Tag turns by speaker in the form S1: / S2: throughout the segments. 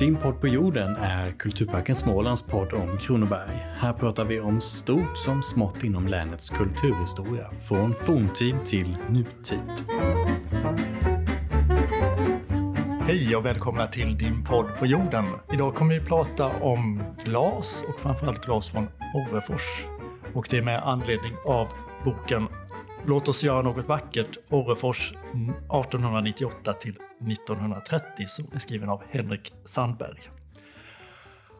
S1: Din podd på jorden är Kulturparken Smålands podd om Kronoberg. Här pratar vi om stort som smått inom länets kulturhistoria, från forntid till nutid.
S2: Hej och välkomna till din podd på jorden. Idag kommer vi prata om glas och framförallt glas från Orrefors. Och det är med anledning av boken Låt oss göra något vackert, Orrefors 1898 till 1930 som är skriven av Henrik Sandberg.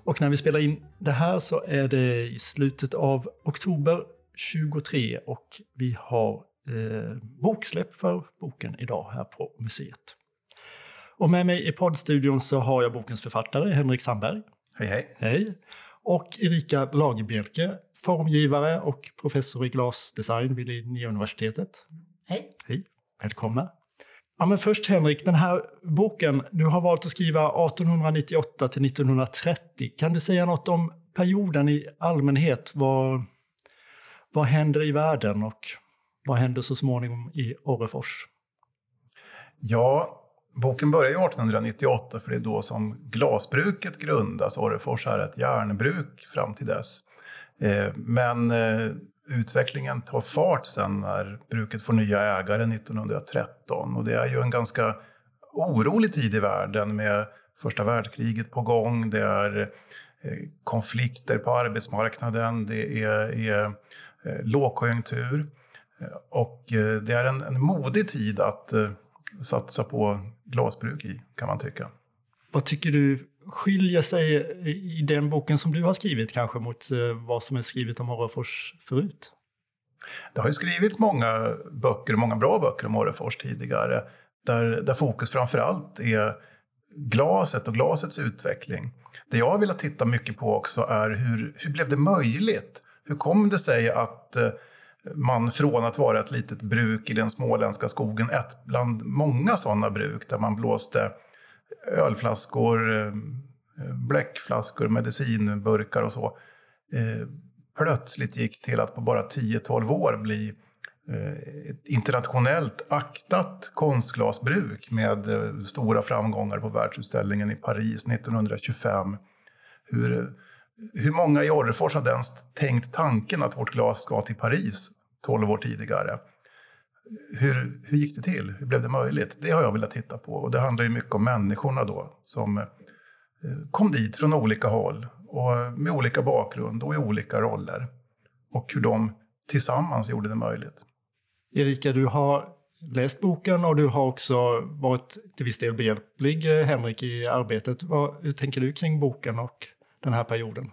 S2: Och när vi spelar in det här så är det i slutet av oktober 23 och vi har eh, boksläpp för boken idag här på museet. Och med mig i poddstudion så har jag bokens författare Henrik Sandberg.
S3: Hej hej!
S2: Hej! Och Erika Lagerbjelke, formgivare och professor i glasdesign vid Linnéuniversitetet.
S4: Hej!
S2: Hej! Välkomna! Ja, men först Henrik, den här boken, du har valt att skriva 1898 till 1930. Kan du säga något om perioden i allmänhet? Vad, vad händer i världen och vad händer så småningom i Orrefors?
S3: Ja, boken börjar ju 1898 för det är då som glasbruket grundas. Orrefors är ett järnbruk fram till dess. Eh, men eh, utvecklingen tar fart sen när bruket får nya ägare 1913. Och det är ju en ganska orolig tid i världen med första världskriget på gång. Det är eh, konflikter på arbetsmarknaden, det är, är lågkonjunktur. Och det är en, en modig tid att satsa på glasbruk i, kan man tycka.
S2: Vad tycker du skiljer sig i den boken som du har skrivit kanske mot eh, vad som är skrivet om Orrefors förut?
S3: Det har ju skrivits många böcker, många bra böcker om Orrefors tidigare, där, där fokus framför allt är glaset och glasets utveckling. Det jag har velat titta mycket på också är hur, hur blev det möjligt? Hur kom det sig att eh, man från att vara ett litet bruk i den småländska skogen, ett bland många sådana bruk där man blåste ölflaskor, eh, eh, bläckflaskor, medicinburkar och så, eh, plötsligt gick till att på bara 10-12 år bli ett internationellt aktat konstglasbruk med stora framgångar på världsutställningen i Paris 1925. Hur, hur många i Orrefors hade ens tänkt tanken att vårt glas ska till Paris 12 år tidigare? Hur, hur gick det till? Hur blev det möjligt? Det har jag velat titta på. Och det handlar ju mycket om människorna då som eh, kom dit från olika håll och med olika bakgrund och i olika roller. Och hur de tillsammans gjorde det möjligt.
S2: Erika, du har läst boken och du har också varit till viss del behjälplig, Henrik, i arbetet. Vad, hur tänker du kring boken och den här perioden?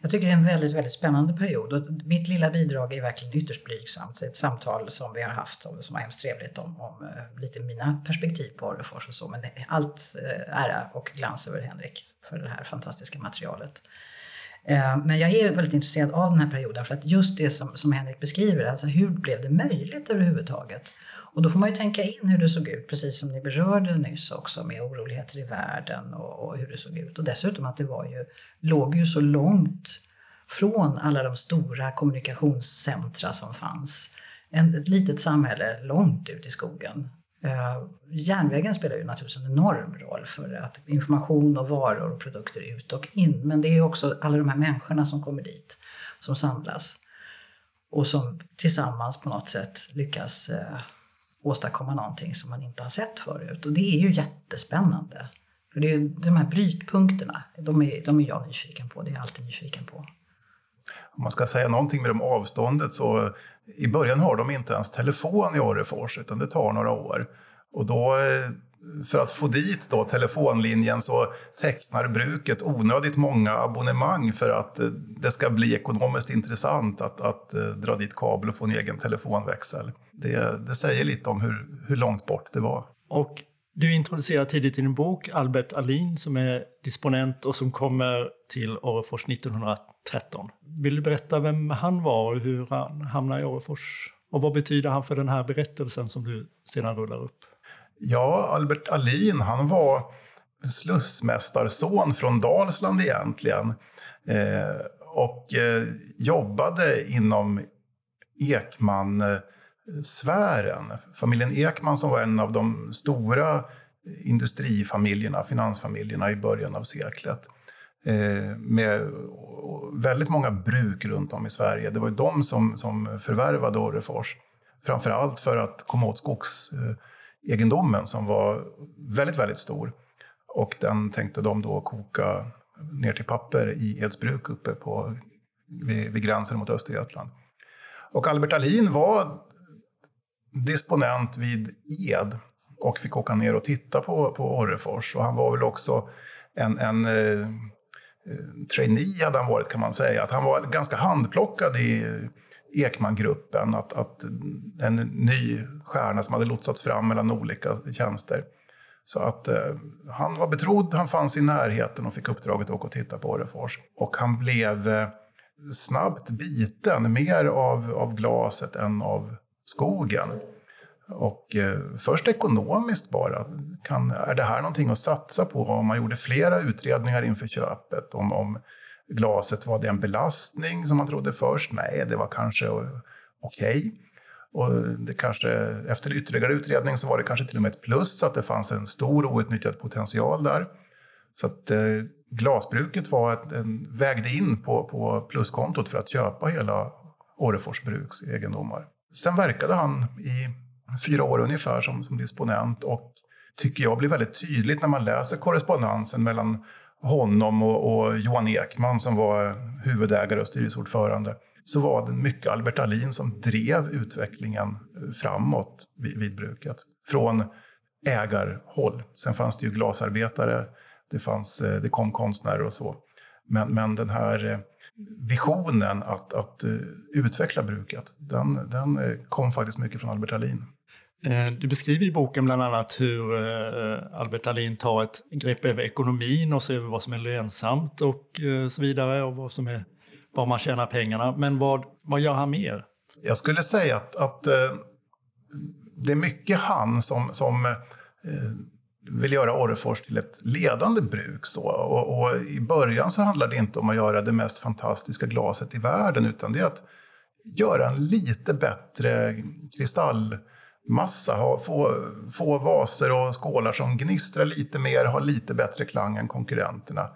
S4: Jag tycker det är en väldigt, väldigt spännande period och mitt lilla bidrag är verkligen ytterst blygsamt. Ett samtal som vi har haft som var hemskt trevligt om, om eh, lite mina perspektiv på Orrefors och så. Men allt eh, ära och glans över Henrik för det här fantastiska materialet. Eh, men jag är väldigt intresserad av den här perioden för att just det som, som Henrik beskriver, alltså hur blev det möjligt överhuvudtaget? Och då får man ju tänka in hur det såg ut, precis som ni berörde nyss också med oroligheter i världen och, och hur det såg ut. Och dessutom att det var ju, låg ju så långt från alla de stora kommunikationscentra som fanns. En, ett litet samhälle långt ut i skogen. Eh, järnvägen spelar ju naturligtvis en enorm roll för att information och varor och produkter ut och in. Men det är också alla de här människorna som kommer dit, som samlas och som tillsammans på något sätt lyckas eh, åstadkomma någonting som man inte har sett förut. Och det är ju jättespännande. För det är de här brytpunkterna, de är, de är jag nyfiken på. Det är jag alltid nyfiken på.
S3: Om man ska säga någonting med de avståndet så i början har de inte ens telefon i Orrefors utan det tar några år. Och då eh, för att få dit då telefonlinjen så tecknar bruket onödigt många abonnemang för att eh, det ska bli ekonomiskt intressant att, att eh, dra dit kabel och få en egen telefonväxel. Det, det säger lite om hur, hur långt bort det var.
S2: Och du introducerar tidigt i din bok Albert Alin som är disponent och som kommer till Orrefors 1913. Vill du berätta vem han var och hur han hamnade i Orrefors? Och vad betyder han för den här berättelsen som du sedan rullar upp?
S3: Ja, Albert Alin, han var slussmästarson från Dalsland egentligen. Eh, och eh, jobbade inom Ekman-sfären. Familjen Ekman som var en av de stora industrifamiljerna, finansfamiljerna i början av seklet. Eh, med väldigt många bruk runt om i Sverige. Det var ju de som, som förvärvade Orrefors. Framförallt för att komma åt skogs eh, egendomen som var väldigt, väldigt stor. Och den tänkte de då koka ner till papper i Edsbruk uppe på, vid, vid gränsen mot Östergötland. Och Albert Alin var disponent vid Ed och fick åka ner och titta på, på Orrefors. Och han var väl också en, en eh, eh trainee hade han varit kan man säga. Att han var ganska handplockad i Ekmangruppen. Att, att en ny stjärna som hade lotsats fram mellan olika tjänster. Så att eh, han var betrodd, han fanns i närheten och fick uppdraget att åka och titta på Orrefors. Och han blev eh, snabbt biten mer av, av glaset än av skogen. Och eh, först ekonomiskt bara. Kan, är det här någonting att satsa på? Om man gjorde flera utredningar inför köpet. Om, om glaset var det en belastning som man trodde först? Nej, det var kanske okej. Okay. Och det kanske, efter ytterligare utredning så var det kanske till och med ett plus så att det fanns en stor outnyttjad potential där. Så att eh, glasbruket var ett, en, vägde in på, på pluskontot för att köpa hela Orrefors bruks egendomar. Sen verkade han i fyra år ungefär som, som disponent och tycker jag blir väldigt tydligt när man läser korrespondensen mellan honom och, och Johan Ekman som var huvudägare och styrelseordförande så var det mycket Albert Alin som drev utvecklingen framåt vid, vid bruket. Från ägarhåll. Sen fanns det ju glasarbetare, det, fanns, eh, det kom konstnärer och så. Men, men den här eh, visionen att, att eh, utveckla bruket, den, den kom faktiskt mycket från Albert Alin.
S2: Eh, du beskriver i boken bland annat hur eh, Albert Alin tar ett grepp över ekonomin och ser över vad som är lönsamt och eh, så vidare och vad som är var man tjänar pengarna. Men vad, vad gör han mer?
S3: Jag skulle säga att, att det är mycket han som, som vill göra Orrefors till ett ledande bruk. Så. Och, och, I början så handlar det inte om att göra det mest fantastiska glaset i världen utan det är att göra en lite bättre kristall massa, Ha, få, få vaser och skålar som gnistrar lite mer, har lite bättre klang än konkurrenterna.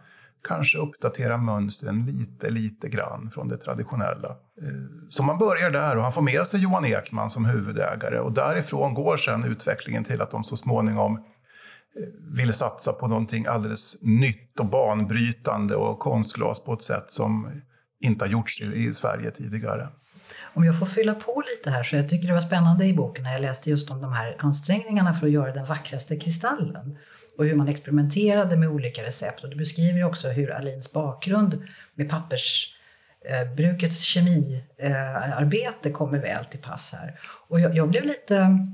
S3: Kanske uppdatera mönstren lite, lite grann från det traditionella. Eh, så man börjar där och han får med sig Johan Ekman som huvudägare och därifrån går sen utvecklingen till att de så småningom eh, vill satsa på någonting alldeles nytt och banbrytande och konstglas på ett sätt som inte har gjorts i, Sverige tidigare.
S4: Om jag får fylla på lite här, så jag tycker det var spännande i boken när jag läste just om de här ansträngningarna för att göra den vackraste kristallen och hur man experimenterade med olika recept. Och du beskriver också hur Alins bakgrund med pappersbrukets eh, kemiarbete eh, kommer väl till pass här. Och jag, jag blev lite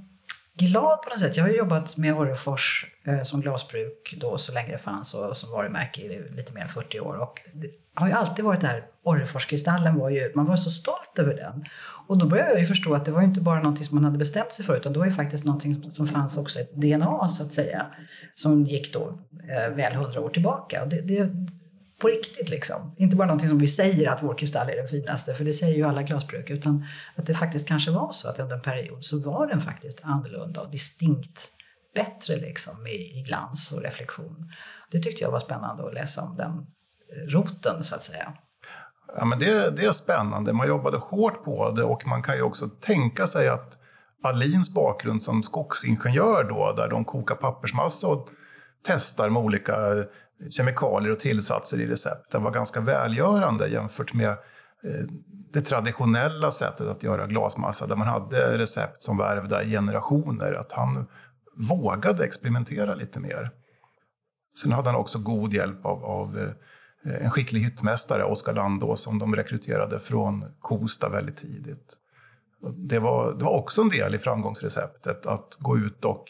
S4: glad på något sätt. Jag har jobbat med Orrefors eh, som glasbruk då så länge det fanns och som varumärke i lite mer än 40 år. Och det har ju alltid varit där, Orreforskristallen var ju, man var så stolt över den. Och då började jag ju förstå att det var inte bara någonting som man hade bestämt sig för utan det var ju faktiskt någonting som fanns också ett DNA så att säga. Som gick då eh, väl hundra år tillbaka. Och det, det, på riktigt liksom. Inte bara någonting som vi säger att vår kristall är den finaste, för det säger ju alla glasbruk, utan att det faktiskt kanske var så att under en period så var den faktiskt annorlunda och distinkt bättre liksom i, i glans och reflektion. Det tyckte jag var spännande att läsa om den roten så att säga.
S3: Ja, men det, det är spännande. Man jobbade hårt på det och man kan ju också tänka sig att Alins bakgrund som skogsingenjör då, där de kokar pappersmassa och testar med olika kemikalier och tillsatser i recepten var ganska välgörande jämfört med eh, det traditionella sättet att göra glasmassa där man hade recept som var ärvda i generationer. Att han vågade experimentera lite mer. Sen hade han också god hjälp av, av eh, Eh, en skicklig hyttmästare, Oskar Landås, som de rekryterade från Kosta väldigt tidigt. Det var, det var också en del i framgångsreceptet, att gå ut och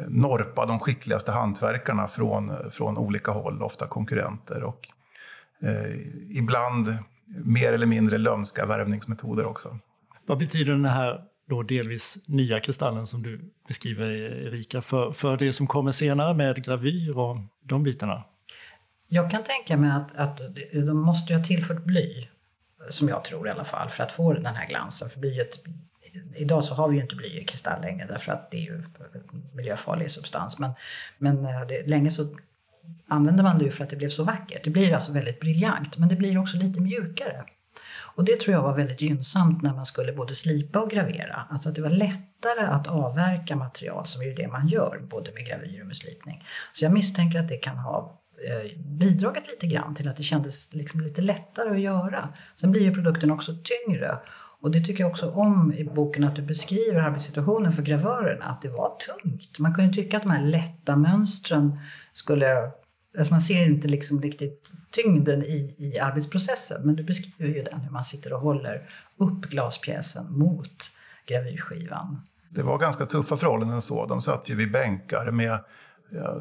S3: eh, norpa de skickligaste hantverkarna från, från olika håll, ofta konkurrenter. Och eh, ibland mer eller mindre lömska värvningsmetoder också.
S2: Vad betyder den här då delvis nya kristallen som du beskriver Erika för, för det som kommer senare med gravyr och de bitarna?
S4: Jag kan tänka mig att, att de måste ju ha tillfört bly, som jag tror i alla fall, för att få den här glansen. För blyet idag så har vi ju inte bly i kristall längre därför att det är ju en miljöfarlig substans. Men, men eh, det, länge så använde man det ju för att det blev så vackert. Det blir alltså väldigt briljant men det blir också lite mjukare. Och det tror jag var väldigt gynnsamt när man skulle både slipa och gravera. Alltså att det var lättare att avverka material som är det man gör både med gravyr och med slipning. Så jag misstänker att det kan ha Eh, bidragit lite grann till att det kändes liksom lite lättare att göra. Sen blir ju produkten också tyngre och det tycker jag också om i boken att du beskriver arbetssituationen för gravörerna, att det var tungt. Man kunde tycka att de här lätta mönstren skulle Alltså man ser inte liksom riktigt tyngden i, i arbetsprocessen men du beskriver ju den, hur man sitter och håller upp glaspjäsen mot gravyrskivan.
S3: Det var ganska tuffa förhållanden så. De satt ju vid bänkar med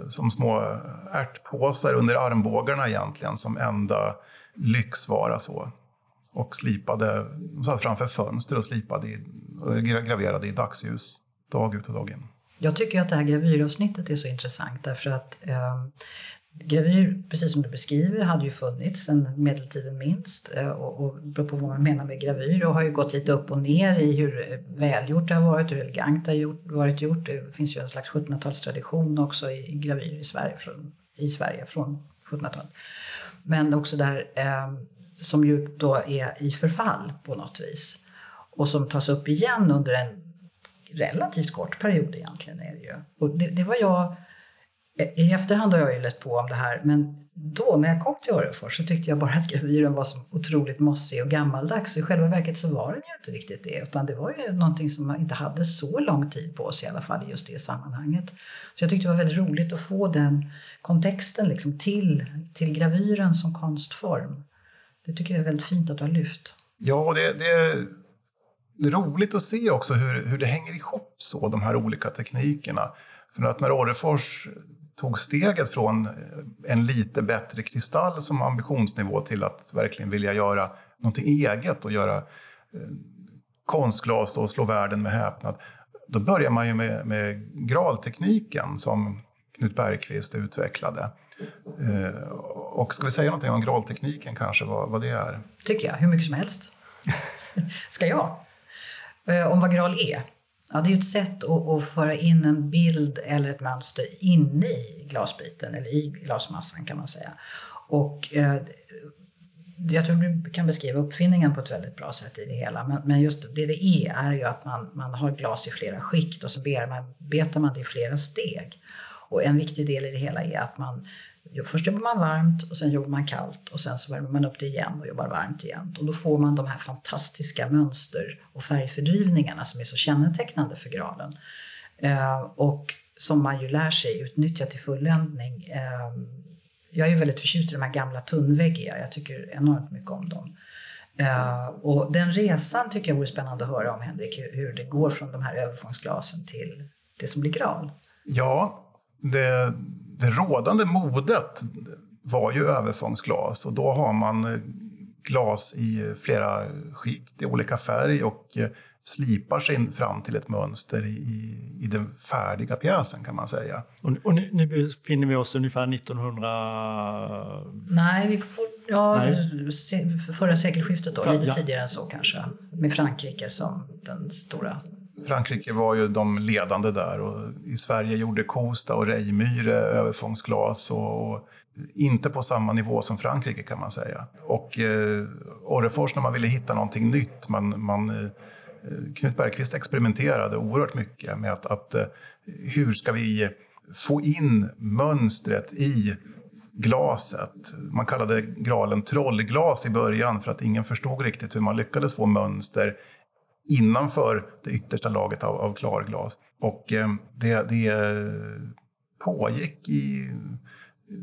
S3: som små ärtpåsar under armbågarna egentligen som enda lyxvara. Så. Och slipade, de satt framför fönster och slipade i, och graverade i dagsljus dag ut och dag in.
S4: Jag tycker att det här gravyravsnittet är så intressant därför att eh, Gravyr, precis som du beskriver, hade ju funnits sedan medeltiden minst eh, och, och beror på vad man menar med gravyr och har ju gått lite upp och ner i hur välgjort det har varit, hur elegant det har gjort, varit gjort. Det finns ju en slags 1700-talstradition också i gravyr i Sverige från, i Sverige från 1700-talet. Men också där eh, som ju då är i förfall på något vis och som tas upp igen under en relativt kort period egentligen. Är det, ju. Och det, det var jag i efterhand har jag ju läst på om det här, men då när jag kom till Orrefors så tyckte jag bara att gravyren var så otroligt mossig och gammaldags. I själva verket så var den ju inte riktigt det, utan det var ju någonting som man inte hade så lång tid på sig i alla fall i just det sammanhanget. Så jag tyckte det var väldigt roligt att få den kontexten liksom till, till gravyren som konstform. Det tycker jag är väldigt fint att du har lyft.
S3: Ja, det, det, är roligt att se också hur, hur det hänger ihop så, de här olika teknikerna. För att när Orrefors tog steget från eh, en lite bättre kristall som ambitionsnivå till att verkligen vilja göra någonting eget och göra eh, konstglas och slå världen med häpnad. Då börjar man ju med, med graltekniken som Knut Bergqvist utvecklade. Eh, och ska vi säga någonting om graltekniken kanske, vad, vad det är?
S4: tycker jag, hur mycket som helst. ska jag? Eh, om vad gral är? Ja, det är ju ett sätt att, att, föra in en bild eller ett mönster inne i glasbiten eller i glasmassan kan man säga. Och eh, jag tror du kan beskriva uppfinningen på ett väldigt bra sätt i det hela. Men, men just det det är, är ju att man, man har glas i flera skikt och så bearbetar man det i flera steg. Och en viktig del i det hela är att man Först jobbar man varmt och sen jobbar man kallt och sen så värmer man upp det igen och jobbar varmt igen. Och då får man de här fantastiska mönster och färgfördrivningarna som är så kännetecknande för graden. Eh, och som man ju lär sig utnyttja till fulländning. Eh, jag är väldigt förtjust i de här gamla tunnväggiga. Jag tycker enormt mycket om dem. Eh, och den resan tycker jag vore spännande att höra om, Henrik, hur, det går från de här överfångsglasen till det som blir gran.
S3: Ja, det, det rådande modet var ju överfångsglas och då har man eh, glas i flera skikt i olika färg och eh, slipar sig fram till ett mönster i, i den färdiga pjäsen kan man säga.
S2: Och, och nu, nu befinner vi oss ungefär 1900...
S4: Nej, vi får, ja, Nej. förra sekelskiftet då, lite ja. tidigare än så kanske. Med Frankrike som den stora
S3: Frankrike var ju de ledande där och i Sverige gjorde Kosta och Reijmyre överfångsglas och, och inte på samma nivå som Frankrike kan man säga. Och eh, Orrefors när man ville hitta någonting nytt, man, man, eh, Knut Bergqvist experimenterade oerhört mycket med att, att eh, hur ska vi få in mönstret i glaset. Man kallade gralen trollglas i början för att ingen förstod riktigt hur man lyckades få mönster innanför det yttersta laget av, av klarglas. Och eh, det, det eh, pågick i...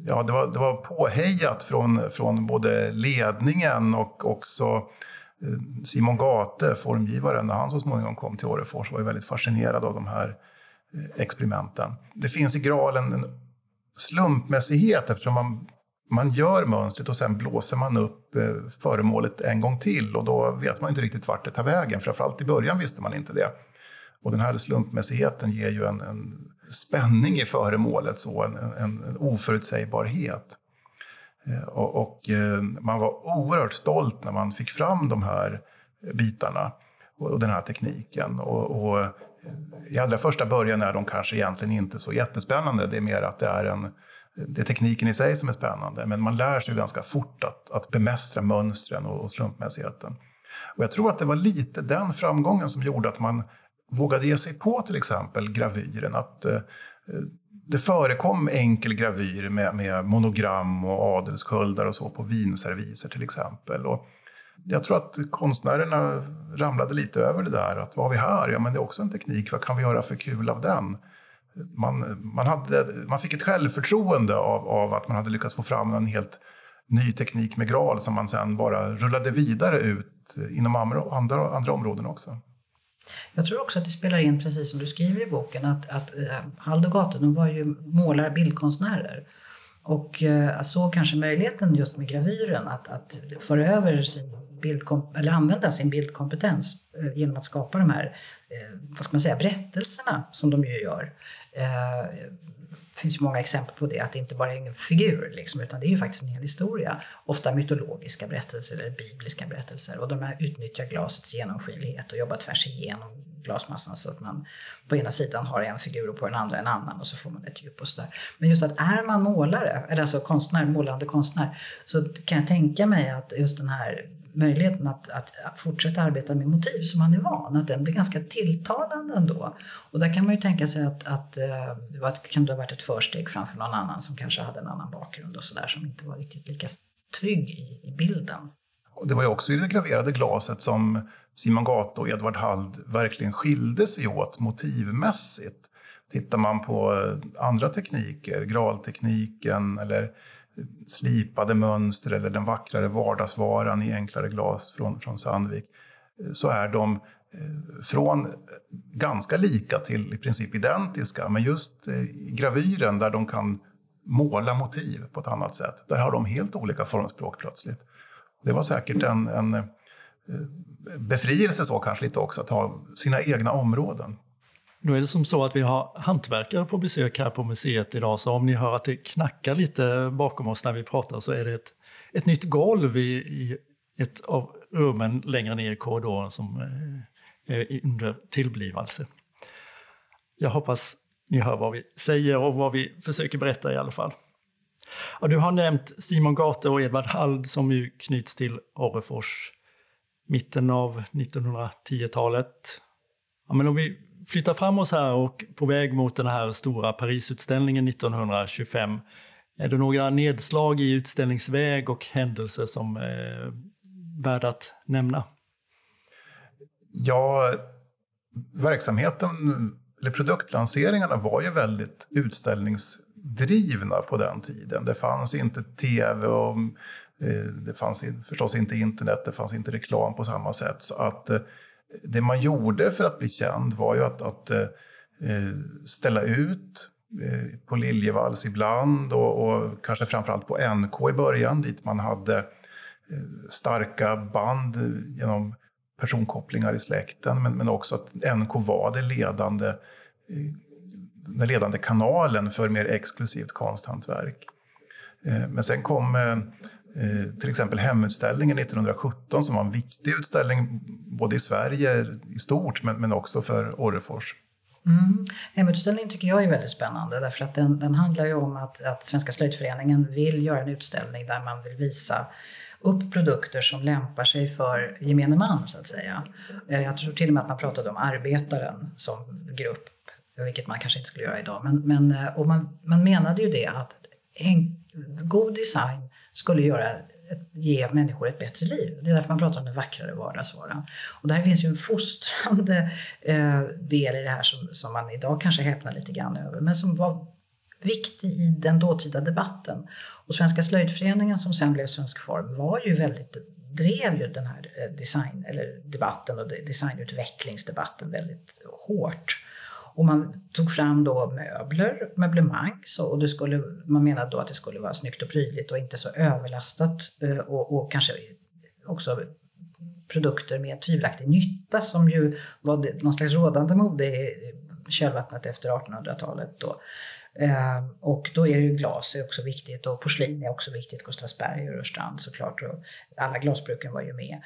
S3: Ja, det var, det var påhejat från, från både ledningen och också eh, Simon Gate, formgivaren, när han så småningom kom till Orrefors var ju väldigt fascinerad av de här eh, experimenten. Det finns i Graalen en slumpmässighet eftersom man man gör mönstret och sen blåser man upp eh, föremålet en gång till och då vet man inte riktigt vart det tar vägen. Framförallt i början visste man inte det. Och den här slumpmässigheten ger ju en, en spänning i föremålet, så en, en, en oförutsägbarhet. Eh, och, och, eh, man var oerhört stolt när man fick fram de här bitarna. och den här tekniken. Och, och i allra första början är de kanske egentligen inte så jättespännande. Det är mer att det är, en, det är tekniken i sig som är spännande. Men man lär sig ganska fort att, att bemästra mönstren och, och slumpmässigheten. Och jag tror att det var lite den framgången som gjorde att man vågade ge sig på till exempel gravyren. Att, eh, det förekom enkel gravyr med, med monogram och adelssköldar och så på vinserviser till exempel. Och jag tror att konstnärerna ramlade lite över det där. Att vad har vi här? Ja, men det är också en teknik. Vad kan vi göra för kul av den? Man, man, hade, man fick ett självförtroende av, av att man hade lyckats få fram en helt ny teknik med graal, som man sen bara rullade vidare ut inom andra, andra, andra områden också.
S4: Jag tror också att det spelar in, precis som du skriver i boken, att, att eh, Hald och de var ju målare, bildkonstnärer. Och eh, såg kanske möjligheten just med gravyren att, att föra över sin bildkom- eller använda sin bildkompetens eh, genom att skapa de här eh, vad ska man säga, berättelserna som de ju gör. Eh, det finns ju många exempel på det, att det inte bara är en figur liksom, utan det är ju faktiskt en hel historia. Ofta mytologiska berättelser eller bibliska berättelser och de här utnyttjar glasets genomskinlighet och jobbar tvärs igenom glasmassan så att man på ena sidan har en figur och på den andra en annan och så får man ett djup och sådär. Men just att är man målare, eller alltså konstnär, målande konstnär, så kan jag tänka mig att just den här möjligheten att, att, fortsätta arbeta med motiv som man är van, att den blir ganska tilltalande ändå. Och där kan man ju tänka sig att, att eh, det var, kan det ha varit ett försteg framför någon annan som kanske hade en annan bakgrund och sådär som inte var riktigt lika trygg i, i bilden.
S3: Och det var ju också i det graverade glaset som Simon Gato och Edvard Hald verkligen skilde sig åt motivmässigt. Tittar man på eh, andra tekniker, graltekniken eller slipade mönster eller den vackrare vardagsvaran i enklare glas från, från Sandvik eh, så är de eh, från ganska lika till i princip identiska. Men just eh, gravyren där de kan måla motiv på ett annat sätt, där har de helt olika formspråk plötsligt. Det var säkert en, en befrielse så kanske lite också, att ha sina egna områden.
S2: Nu är det som så att vi har hantverkare på besök här på museet idag, så om ni hör att det knackar lite bakom oss när vi pratar så är det ett, ett nytt golv i, i ett av rummen längre ner i korridoren som eh, är under tillblivelse. Jag hoppas ni hör vad vi säger och vad vi försöker berätta i alla fall. Ja, du har nämnt Simon Gate och Edvard Hald som ju knyts till Orrefors mitten av 1910-talet. Ja, men om vi flyttar fram oss här och på väg mot den här stora Parisutställningen 1925. Är det några nedslag i utställningsväg och händelser som eh, är värda att nämna?
S3: Ja, verksamheten, eller produktlanseringarna var ju väldigt utställningsdrivna på den tiden. Det fanns inte tv och eh, det fanns förstås inte internet, det fanns inte reklam på samma sätt. Så att eh, det man gjorde för att bli känd var ju att, att eh, eh ställa ut eh, på Liljevalchs ibland och, och kanske framförallt på NK i början dit man hade eh, starka band genom personkopplingar i släkten men, men också att NK var det ledande, eh, den ledande kanalen för mer exklusivt konsthantverk. Eh, men sen kom eh, Eh, till exempel Hemutställningen 1917 som var en viktig utställning både i Sverige i stort men, men också för Orrefors.
S4: Mm. Hemutställningen tycker jag är väldigt spännande därför att den, den handlar ju om att, att Svenska slöjdföreningen vill göra en utställning där man vill visa upp produkter som lämpar sig för gemene man så att säga. Eh, jag tror till och med att man pratade om arbetaren som grupp, vilket man kanske inte skulle göra idag. Men, men, eh, och man, man menade ju det att en, god design skulle göra ge människor ett bättre liv. Det är därför man pratar om den vackrare vardagsvaran. Och där finns ju en fostrande eh, del i det här som, som man idag kanske häpnar lite grann över, men som var viktig i den dåtida debatten. Och Svenska slöjdföreningen som sen blev Svensk Form var ju väldigt drev ju den här eh, design eller debatten och designutvecklingsdebatten väldigt hårt. Och man tog fram då möbler, möblemang, så, och det skulle, man menade då att det skulle vara snyggt och prydligt och inte så överlastat eh, och, och kanske också produkter med tvivelaktig nytta som ju var det, någon slags rådande mode i kölvattnet efter 1800-talet. Då. Eh, och då är ju glas är också viktigt och porslin är också viktigt, Gustavsberg och Rörstrand såklart. Och alla glasbruken var ju med.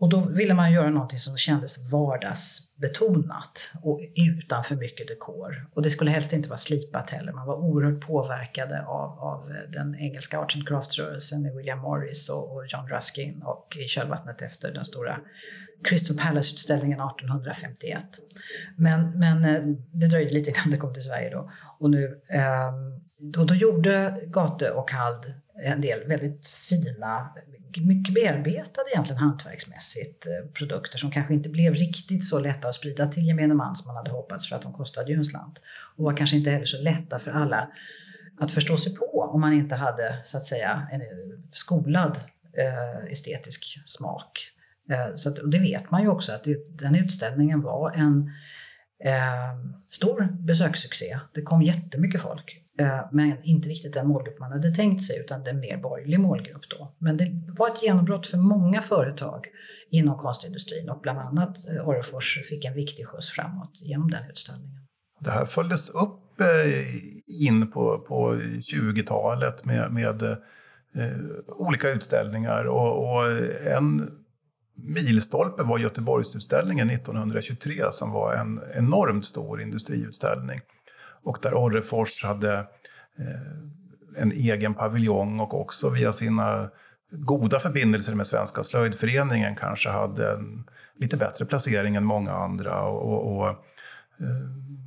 S4: Och då ville man göra någonting som kändes vardagsbetonat och utan för mycket dekor. Och det skulle helst inte vara slipat heller. Man var oerhört påverkade av, av den engelska Arts and Crafts-rörelsen med William Morris och, och, John Ruskin och i kölvattnet efter den stora Crystal Palace-utställningen 1851. Men, men eh, det dröjde lite innan det kom till Sverige då. Och nu, ehm, då, då gjorde Gate och Hald en del väldigt fina, mycket bearbetade egentligen hantverksmässigt eh, produkter som kanske inte blev riktigt så lätta att sprida till gemene man som man hade hoppats för att de kostade ju en slant. Och var kanske inte heller så lätta för alla att förstå sig på om man inte hade så att säga en eh, skolad eh, estetisk smak. Eh, så att, och det vet man ju också att den utställningen var en eh, stor besökssuccé. Det kom jättemycket folk. Eh, men inte riktigt den målgrupp man hade tänkt sig utan en mer borgerlig målgrupp då. Men det var ett genombrott för många företag inom konstindustrin och bland annat eh, Orrefors fick en viktig skjuts framåt genom den utställningen.
S3: Det här följdes upp eh, in på, på 20-talet med, med eh, olika utställningar och, och en milstolpe var Göteborgsutställningen 1923 som var en enormt stor industriutställning och där Orrefors hade eh, en egen paviljong och också via sina goda förbindelser med Svenska slöjdföreningen kanske hade en lite bättre placering än många andra och, och, och eh,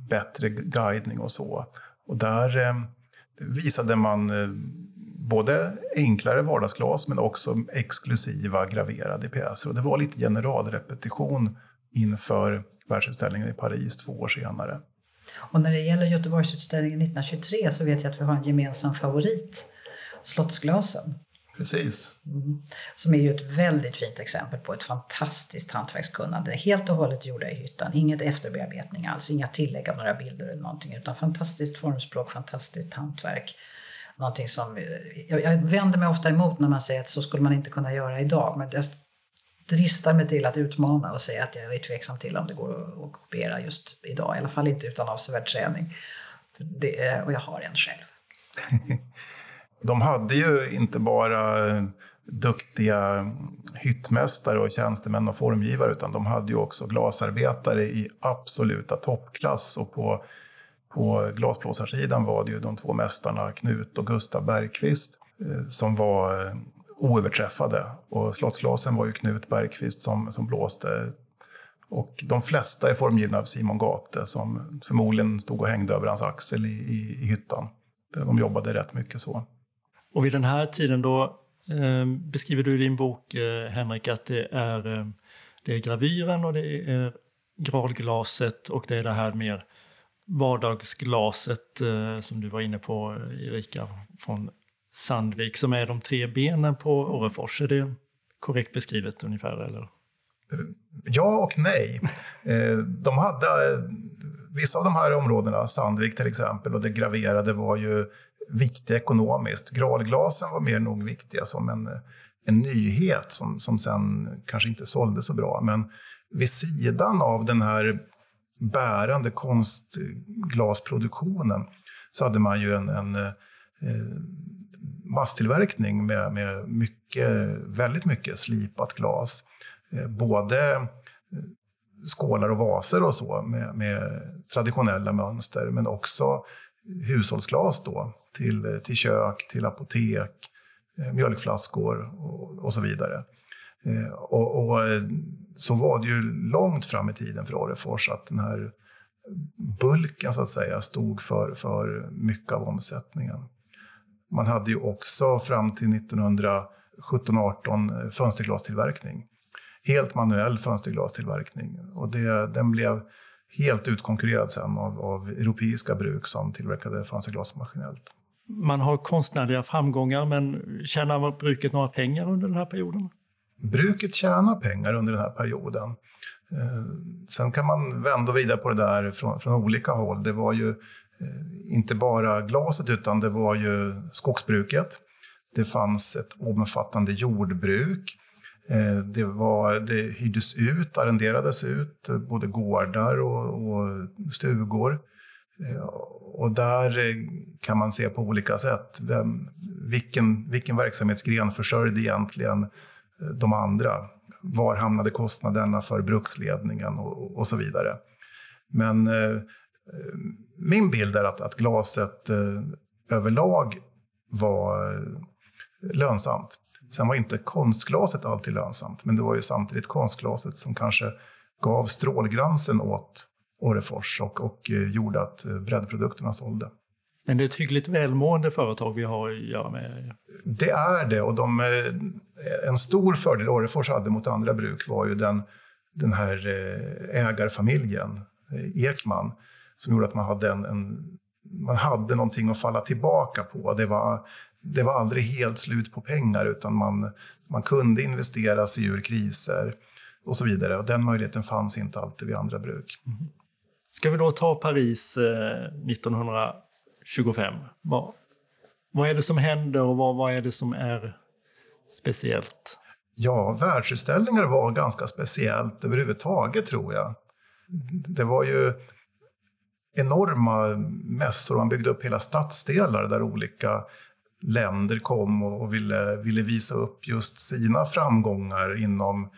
S3: bättre guidning och så. Och där eh, visade man eh, både enklare vardagsglas men också exklusiva graverade pjäser. Och det var lite generalrepetition inför världsutställningen i Paris två år senare.
S4: Och när det gäller Göteborgsutställningen 1923 så vet jag att vi har en gemensam favorit, Slottsglasen.
S3: Precis.
S4: Mm. Som är ju ett väldigt fint exempel på ett fantastiskt hantverkskunnande. Helt och hållet gjorda i hyttan, inget efterbearbetning alls, inga tillägg av några bilder eller någonting, utan fantastiskt formspråk, fantastiskt hantverk. Någonting som, jag, jag vänder mig ofta emot när man säger att så skulle man inte kunna göra idag, men dristar mig till att utmana och säga att jag är tveksam till om det går att kopiera just idag. I alla fall inte utan avsevärd träning. Det, och jag har en själv.
S3: De hade ju inte bara duktiga hyttmästare och tjänstemän och formgivare utan de hade ju också glasarbetare i absoluta toppklass. Och på, på glasblåsarsidan var det ju de två mästarna Knut och Gustav Bergqvist eh, som var eh, oöverträffade. Och Slottsglasen var ju Knut Bergqvist som, som blåste. Och de flesta är formgivna av Simon Gate som förmodligen stod och hängde över hans axel i, i, i hyttan. De jobbade rätt mycket så.
S2: Och vid den här tiden då eh, beskriver du i din bok, eh, Henrik, att det är, eh, det är gravyren och det är gralglaset och det är det här mer vardagsglaset eh, som du var inne på, Erika, från Sandvik som är de tre benen på Orrefors. Är det korrekt beskrivet ungefär? Eller?
S3: Ja och nej. Eh, de hade vissa av de här områdena, Sandvik till exempel, och det graverade var ju viktiga ekonomiskt. Gralglasen var mer nog viktiga som en, en nyhet som, som sen kanske inte sålde så bra. Men vid sidan av den här bärande konstglasproduktionen så hade man ju en, en eh, masstillverkning med, med mycket, väldigt mycket slipat glas. Eh, både eh, skålar och vaser och så med, med, traditionella mönster, men också hushållsglas då till, till kök, till apotek, eh, mjölkflaskor och, och så vidare. Och, och, så var det ju långt fram i tiden för Orrefors att den här bulken så att säga stod för, för mycket av omsättningen. Man hade ju också fram till 1917-18 fönsterglastillverkning. Helt manuell fönsterglastillverkning. Och det, den blev helt utkonkurrerad sen av, av europeiska bruk som tillverkade fönsterglas maskinellt.
S2: Man har konstnärliga framgångar, men tjänar bruket några pengar under den här perioden?
S3: Bruket tjänar pengar under den här perioden. Eh, sen kan man vända och vrida på det där från, från olika håll. Det var ju Eh, Eh, inte bara glaset utan det var ju skogsbruket. Det fanns ett omfattande jordbruk. Eh, det, var, det hyrdes ut, arrenderades ut, både gårdar och, och stugor. Eh, och där kan man se på olika sätt. Vem, vilken, vilken verksamhetsgren försörjde egentligen de andra? var hamnade kostnaderna för bruksledningen och, och så vidare. Men eh, min bild är att, att glaset eh, överlag var eh, lönsamt. Sen var inte konstglaset alltid lönsamt, men det var ju samtidigt konstglaset som kanske gav strålglansen åt Orrefors och, och eh, gjorde att eh, breddprodukterna sålde.
S2: Men det är ett hyggligt välmående företag vi har att göra med.
S3: Det är det och de, en stor fördel Orrefors hade mot andra bruk var ju den, den här ägarfamiljen, Ekman, som gjorde att man hade, en, en, man hade någonting att falla tillbaka på. Det var, det var aldrig helt slut på pengar utan man, man kunde investera sig ur kriser och så vidare. Och den möjligheten fanns inte alltid vid andra bruk. Mm.
S2: Ska vi då ta Paris eh, 1925? Vad, vad är det som händer och vad, vad är det som är speciellt?
S3: Ja, världsutställningar var ganska speciellt överhuvudtaget tror jag. Det var ju enorma mässor. Man byggde upp hela stadsdelar där olika länder kom och ville, ville visa upp just sina framgångar inom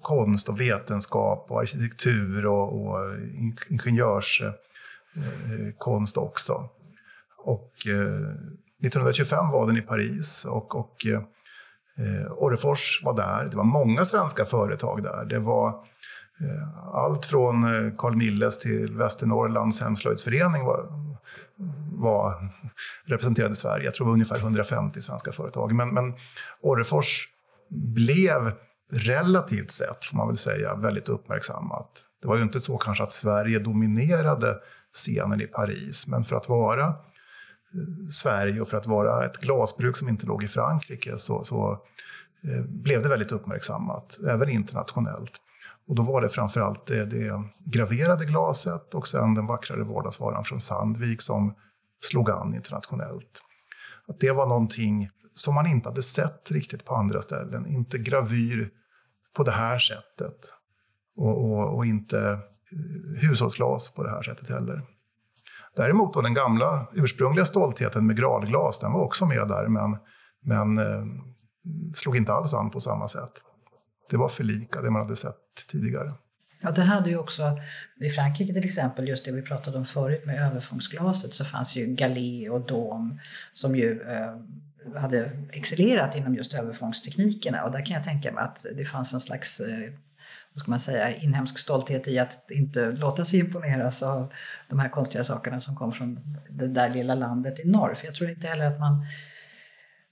S3: konst och vetenskap och arkitektur och, och ingenjörskonst eh, också. Och eh, 1925 var den i Paris och, och eh, Orrefors var där. Det var många svenska företag där. Det var eh, Eh, allt från eh, Carl Milles till Västernorrlands hemslöjdsförening var, var representerade i Sverige. Jag tror det var ungefär 150 svenska företag. Men, men Orrefors blev relativt sett, får man väl säga, väldigt uppmärksammat. Det var ju inte så kanske att Sverige dominerade scenen i Paris, men för att vara eh, Sverige och för att vara ett glasbruk som inte låg i Frankrike så, så blev det väldigt uppmärksammat, även internationellt. Och då var det framförallt det, det graverade glaset och sen den vackrare vardagsvaran från Sandvik som slog an internationellt. Att det var någonting som man inte hade sett riktigt på andra ställen. Inte gravyr på det här sättet och, och, och inte eh, hushållsglas på det här sättet heller. Däremot då den gamla ursprungliga stoltheten med gralglas, den var också med där men, men eh, slog inte alls an på samma sätt. Det var för lika det man hade sett tidigare.
S4: Ja, det hade ju också, i Frankrike till exempel, just det vi pratade om förut med överfångsglaset, så fanns ju Galé och Dom som ju eh, hade excellerat inom just överfångsteknikerna och där kan jag tänka mig att det fanns en slags eh, vad ska man säga, inhemsk stolthet i att inte låta sig imponeras av de här konstiga sakerna som kom från det där lilla landet i norr. För jag tror inte heller att man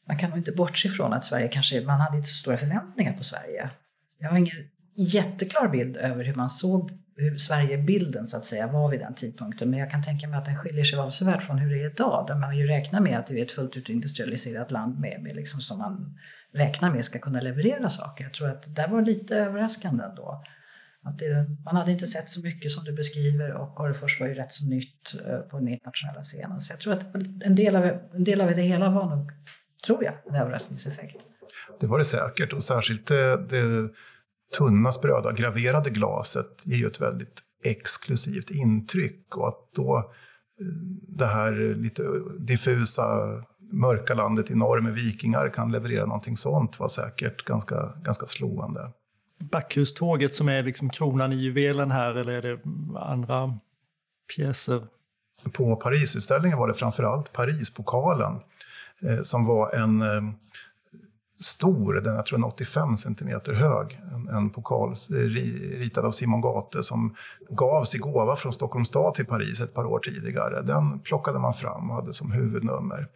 S4: man kan nog inte bortse ifrån att Sverige kanske, man hade inte så stora förväntningar på Sverige. Jag har ingen jätteklar bild över hur man såg hur Sverigebilden så att säga var vid den tidpunkten. Men jag kan tänka mig att den skiljer sig avsevärt från hur det är idag. Där man ju räknar med att vi är ett fullt ut industrialiserat land med, med liksom som man räknar med ska kunna leverera saker. Jag tror att det var lite överraskande ändå. Att det, man hade inte sett så mycket som du beskriver och Orrefors var ju rätt så nytt eh, på den internationella scenen. Så jag tror att en del av, en del av det hela var nog, tror jag, en överraskningseffekt.
S3: Det var det säkert och särskilt eh, det, det tunna spröda graverade glaset ger ju ett väldigt exklusivt intryck och att då eh, det här lite diffusa mörka landet i norr med vikingar kan leverera någonting sånt var säkert ganska, ganska slående.
S2: Backhuståget som är liksom kronan i juvelen här eller är det andra pjäser?
S3: På Parisutställningen var det framförallt Parispokalen eh, som var en eh, stor, den jag tror den är 85 centimeter hög. En, en pokal ritad av Simon Gate som gavs i gåva från Stockholms stad till Paris ett par år tidigare. Den plockade man fram och hade som huvudnummer.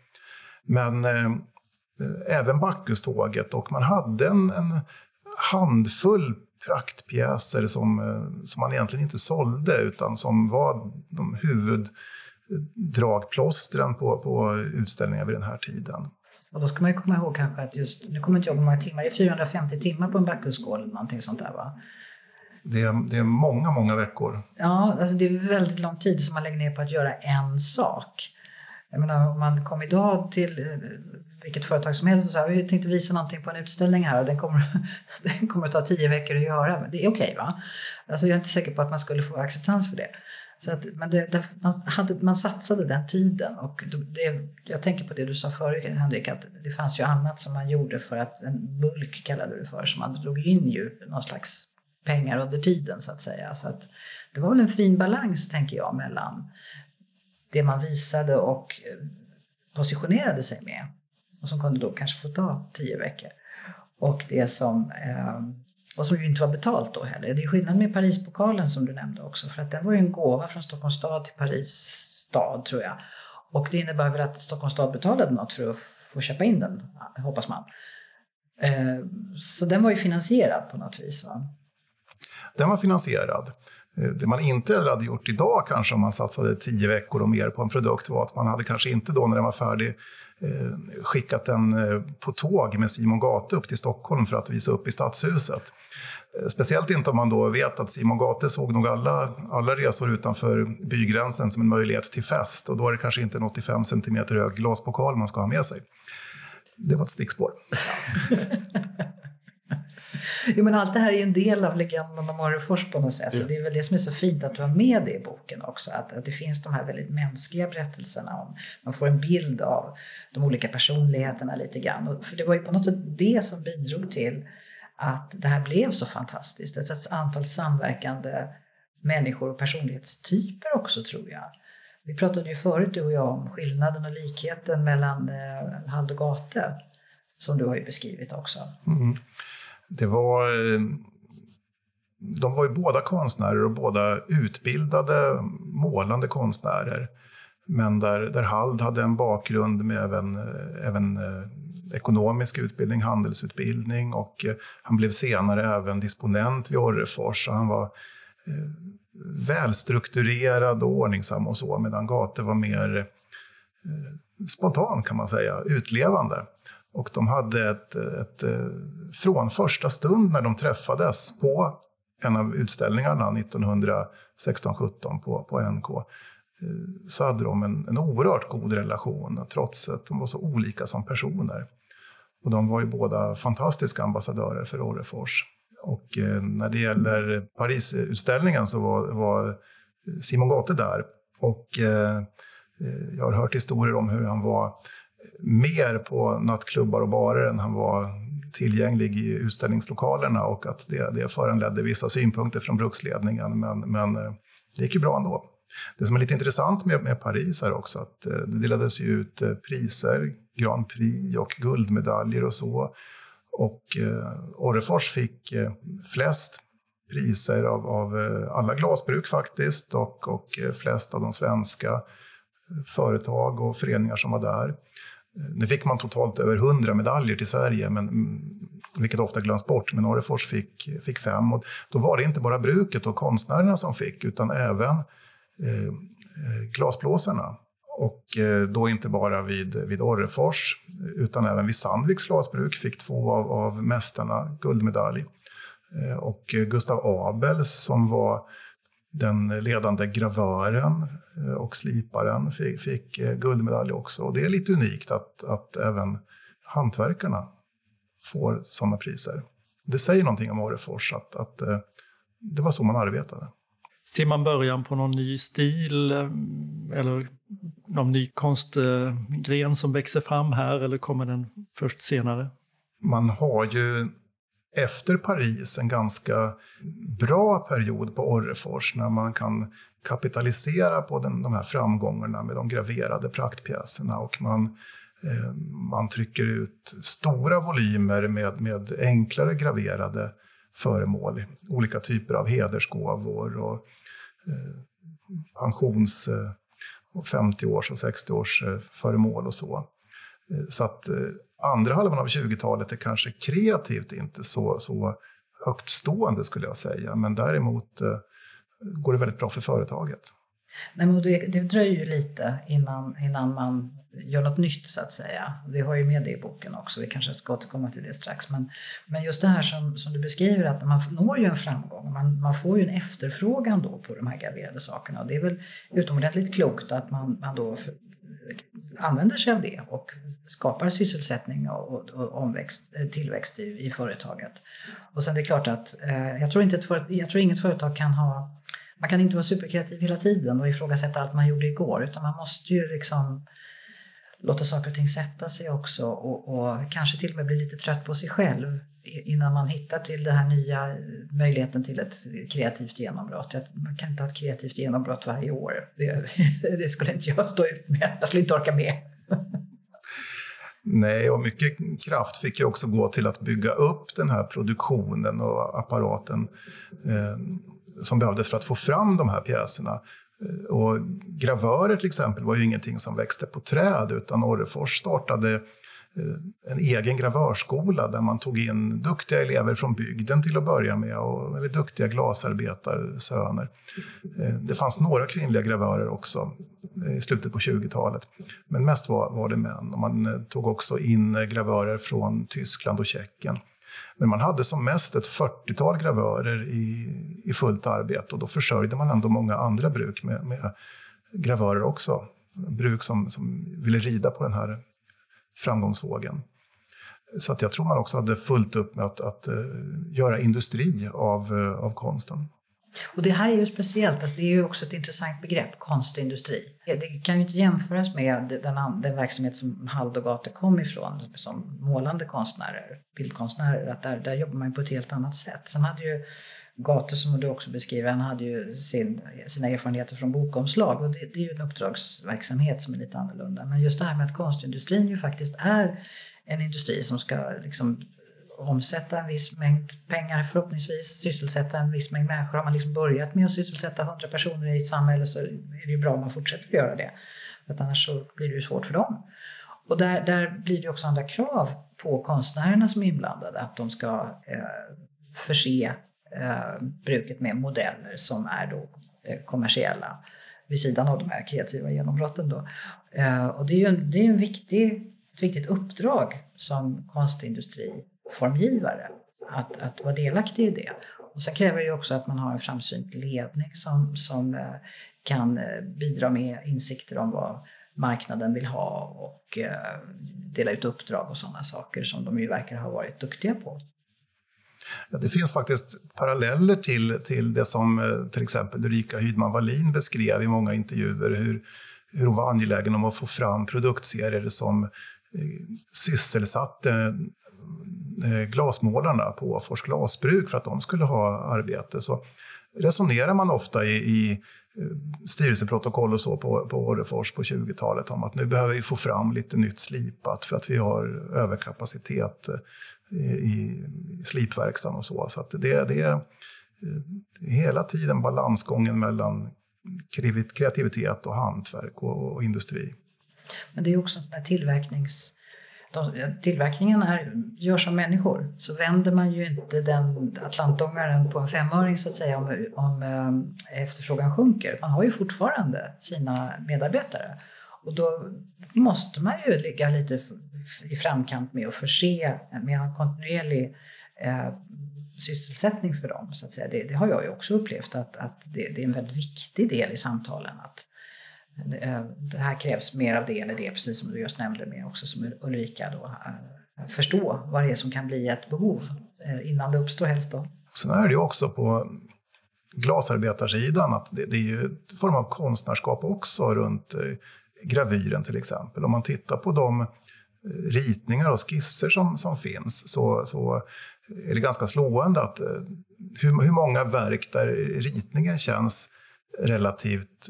S3: Men eh, eh, även Bacchuståget och man hade en, en handfull praktpjäser som, eh, som man egentligen inte sålde utan som var de huvuddragplåstren på, på utställningar vid den här tiden.
S4: Och då ska man ju komma ihåg kanske att just, nu kommer inte jag ihåg hur många timmar, det är 450 timmar på en Bacchusskål eller någonting sånt där va?
S3: Det är, det är många, många veckor.
S4: Ja, alltså det är väldigt lång tid som man lägger ner på att göra en sak. Jag menar, om man kom idag till eh, vilket företag som helst och sa vi tänkte visa någonting på en utställning här och den kommer, den kommer att ta tio veckor att göra. Det är okej okay, va? Alltså jag är inte säker på att man skulle få acceptans för det. Så att, men det, det, man, hade, man satsade den tiden och det, jag tänker på det du sa förut Henrik, att det fanns ju annat som man gjorde för att en bulk kallade du det för, så man drog in ju någon slags pengar under tiden så att säga. Så att det var väl en fin balans tänker jag mellan det man visade och eh, positionerade sig med och som kunde då kanske få ta tio veckor. Och det som eh, och som ju inte var betalt då heller. Det är skillnad med Parispokalen som du nämnde också för att den var ju en gåva från Stockholms stad till Paris stad tror jag. Och det innebär väl att Stockholms stad betalade något för att få köpa in den, hoppas man. Eh, så den var ju finansierad på något vis. Va?
S3: Den var finansierad. Eh, det man inte hade gjort idag kanske om man satsade tio veckor och mer på en produkt var att man hade kanske inte då när den var färdig eh, skickat den eh, på tåg med Simon Gate upp till Stockholm för att visa upp i Stadshuset. Speciellt inte om man då vet att Simon Gate såg nog alla, alla resor utanför bygränsen som en möjlighet till fest och då är det kanske inte en 85 cm hög glaspokal man ska ha med sig. Det var ett stickspår.
S4: jo, men allt det här är ju en del av legenden om Orrefors på något sätt. Ja. Och det är väl det som är så fint att du har med det i boken också. Att, att det finns de här väldigt mänskliga berättelserna. Om, man får en bild av de olika personligheterna lite grann. Och för det var ju på något sätt det som bidrog till att det här blev så fantastiskt. Ett antal samverkande människor och personlighetstyper också tror jag. Vi pratade ju förut du och jag om skillnaden och likheten mellan eh, Hald och Gate som du har ju beskrivit också. Mm.
S3: Det var, eh, de var ju båda konstnärer och båda utbildade målande konstnärer. Men där, där Hald hade en bakgrund med även, eh, även eh, ekonomisk utbildning, handelsutbildning och han blev senare även disponent vid Orrefors. Han var välstrukturerad och ordningsam och så, medan Gate var mer spontan kan man säga, utlevande. Och de hade ett, ett, eh, från första stund när de träffades på en av utställningarna 1916-17 på, på NK eh, så hade de en, en oerhört god relation trots att de var så olika som personer. Och de var ju båda fantastiska ambassadörer för Orrefors. Och eh, när det gäller Parisutställningen så var, var Simon Gate där. Och eh, eh jag har hört historier om hur han var mer på nattklubbar och barer än han var tillgänglig i utställningslokalerna och att det, det föranledde vissa synpunkter från bruksledningen. Men, men eh, det gick ju bra ändå. Det som är lite intressant med, med Paris är också att eh, det delades ut eh, priser, Grand Prix och guldmedaljer och så. Och eh, Orrefors fick eh, flest priser av, av alla glasbruk faktiskt och, och flest av de svenska företag och föreningar som var där. Nu fick man totalt över 100 medaljer till Sverige, men, mm, vilket ofta glöms bort, men Orrefors fick, fick fem. Och då var det inte bara bruket och konstnärerna som fick, utan även eh, eh, glasblåsarna. Och eh, då inte bara vid, vid Orrefors utan även vid Sandviks glasbruk fick två av, av mästarna guldmedalj. Eh, och Gustav Abels som var den ledande gravören eh, och sliparen fick, fick guldmedalj också. Och det är lite unikt att, att även hantverkarna får sådana priser. Det säger någonting om Orrefors, att, att det var så man arbetade.
S2: Ser man början på någon ny stil eller någon ny konstgren som växer fram här eller kommer den först senare?
S3: Man har ju efter Paris en ganska bra period på Orrefors när man kan kapitalisera på den, de här framgångarna med de graverade praktpjäserna och man, eh, man trycker ut stora volymer med, med enklare graverade föremål. Olika typer av hedersgåvor och eh, pensions... Eh, 50-års och 60-års eh, föremål och så. Eh, så att eh, andra halvan av 20-talet är kanske kreativt inte så, så högt stående skulle jag säga, men däremot eh, går det väldigt bra för företaget.
S4: Nej, men det, det dröjer ju lite innan, innan man gör något nytt så att säga. Vi har ju med det i boken också, vi kanske ska återkomma till det strax. Men, men just det här som, som du beskriver att man når ju en framgång, man, man får ju en efterfrågan då på de här graverade sakerna och det är väl utomordentligt klokt att man, man då använder sig av det och skapar sysselsättning och, och, och omväxt, tillväxt i, i, företaget. Och sen är klart att eh, jag, tror inte ett för, jag tror inget företag kan ha man kan inte vara superkreativ hela tiden och ifrågasätta allt man gjorde igår utan man måste ju liksom låta saker och ting sätta sig också och, och, kanske till och med bli lite trött på sig själv innan man hittar till den här nya möjligheten till ett kreativt genombrott. Man kan inte ha ett kreativt genombrott varje år. Det, det skulle inte jag stå ut med. Jag skulle inte orka med.
S3: Nej, och mycket kraft fick ju också gå till att bygga upp den här produktionen och apparaten eh, som behövdes för att få fram de här pjäserna. Eh, och gravörer till exempel var ju ingenting som växte på träd utan Orrefors startade eh, en egen gravörskola där man tog in duktiga elever från bygden till att börja med, och, eller duktiga glasarbetarsöner. Eh, det fanns några kvinnliga gravörer också i slutet på 20-talet, men mest var, var det män. Och man tog också in gravörer från Tyskland och Tjeckien. Men man hade som mest ett 40-tal gravörer i, i fullt arbete och då försörjde man ändå många andra bruk med, med gravörer också. Bruk som, som ville rida på den här framgångsvågen. Så att jag tror man också hade fullt upp med att, att uh, göra industri av, uh, av konsten.
S4: Och det här är ju speciellt, alltså det är ju också ett intressant begrepp, konstindustri. Det kan ju inte jämföras med den, den verksamhet som Hald och Gate kom ifrån som målande konstnärer, bildkonstnärer. Att där, där jobbar man ju på ett helt annat sätt. Sen hade ju Gate, som du också beskriver, han hade ju sin, sina erfarenheter från bokomslag och det, det är ju en uppdragsverksamhet som är lite annorlunda. Men just det här med att konstindustrin ju faktiskt är en industri som ska liksom omsätta en viss mängd pengar, förhoppningsvis sysselsätta en viss mängd människor. Har man liksom börjat med att sysselsätta 100 personer i ett samhälle så är det ju bra om man fortsätter att göra det. För att annars så blir det ju svårt för dem. Och där, där blir det också andra krav på konstnärerna som är inblandade, att de ska eh, förse eh, bruket med modeller som är då eh, kommersiella vid sidan av de här kreativa genombrotten. Då. Eh, och det är ju en, det är en viktig, ett viktigt uppdrag som konstindustri formgivare att, att vara delaktig i det. Och sen kräver det ju också att man har en framsynt ledning som, som eh, kan eh, bidra med insikter om vad marknaden vill ha och eh, dela ut uppdrag och sådana saker som de ju verkar ha varit duktiga på.
S3: Ja, det finns faktiskt paralleller till, till det som till exempel Ulrika Hydman Wallin beskrev i många intervjuer, hur, hur hon var angelägen om att få fram produktserier som sysselsatte Eh, glasmålarna på Åfors glasbruk för att de skulle ha arbete. Så resonerar man ofta i, i eh, styrelseprotokoll och så på, på Orrefors på 20-talet om att nu behöver vi få fram lite nytt slipat för att vi har överkapacitet eh, i, i slipverkstan och så. Så det, det är hela tiden balansgången mellan kreativitet och hantverk och, och industri.
S4: Men det är också den tillverknings de, tillverkningen är, görs av människor så vänder man ju inte den atlantångaren på en femöring så att säga om, om eh, efterfrågan sjunker. Man har ju fortfarande sina medarbetare och då måste man ju ligga lite i framkant med att förse med en kontinuerlig eh, sysselsättning för dem. Så att säga. Det, det, har jag ju också upplevt att, att det, det, är en väldigt viktig del i samtalen. Att, Eh, det här krävs mer av det eller det, precis som du just nämnde med också som Ulrika då, eh, förstå vad det är som kan bli ett behov eh, innan det uppstår helst då.
S3: Sen är det ju också på glasarbetarsidan att det, det är ju en form av konstnärskap också runt eh, gravyren till exempel. Om man tittar på de ritningar och skisser som, som finns så, så är det ganska slående att hur, hur många verk där ritningen känns relativt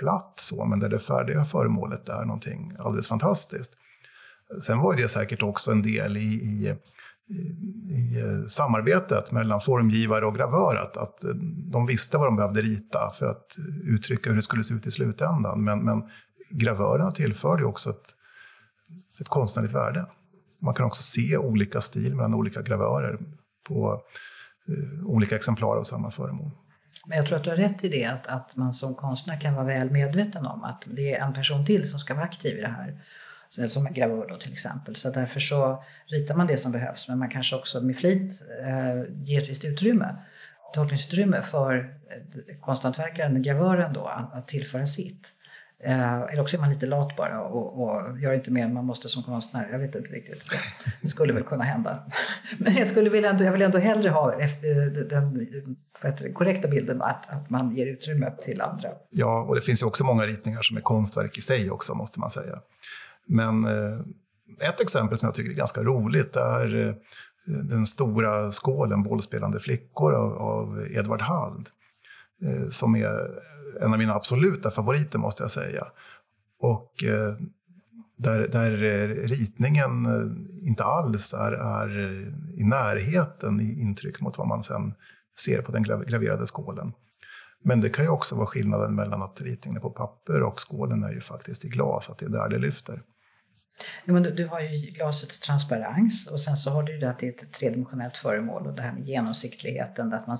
S3: platt så, men där det färdiga föremålet är någonting alldeles fantastiskt. Sen var det säkert också en del i, i, i samarbetet mellan formgivare och gravör, att, att de visste vad de behövde rita för att uttrycka hur det skulle se ut i slutändan. Men, men gravörerna tillförde också ett, ett konstnärligt värde. Man kan också se olika stil mellan olika gravörer på eh, olika exemplar av samma föremål.
S4: Men jag tror att du har rätt i det, att, att man som konstnär kan vara väl medveten om att det är en person till som ska vara aktiv i det här. Som en gravör då till exempel. Så därför så ritar man det som behövs, men man kanske också med flit eh, ger ett visst utrymme, tolkningsutrymme för eh, konsthantverkaren, gravören då, att, att tillföra sitt. Eh, eller också är man lite lat bara och, och gör inte mer än man måste som konstnär. Jag vet inte riktigt. Det skulle väl kunna hända. Men jag, skulle vilja ändå, jag vill ändå hellre ha efter eh, den det, korrekta bilden att, att man ger utrymme till andra.
S3: Ja, och det finns ju också många ritningar som är konstverk i sig också, måste man säga. Men eh, ett exempel som jag tycker är ganska roligt är eh, den stora skålen Bollspelande flickor av, av Edvard Hald. Eh, som är en av mina absoluta favoriter måste jag säga. Och eh, där, där eh, ritningen eh, inte alls är, är i närheten i intryck mot vad man sen ser på den graverade skålen. Men det kan ju också vara skillnaden mellan att ritningen är på papper och skålen är ju faktiskt i glas, att det är där det lyfter.
S4: Ja, men du, du, har ju glasets transparens och sen så har du ju det att det är ett tredimensionellt föremål och det här med genomsiktligheten. Att man,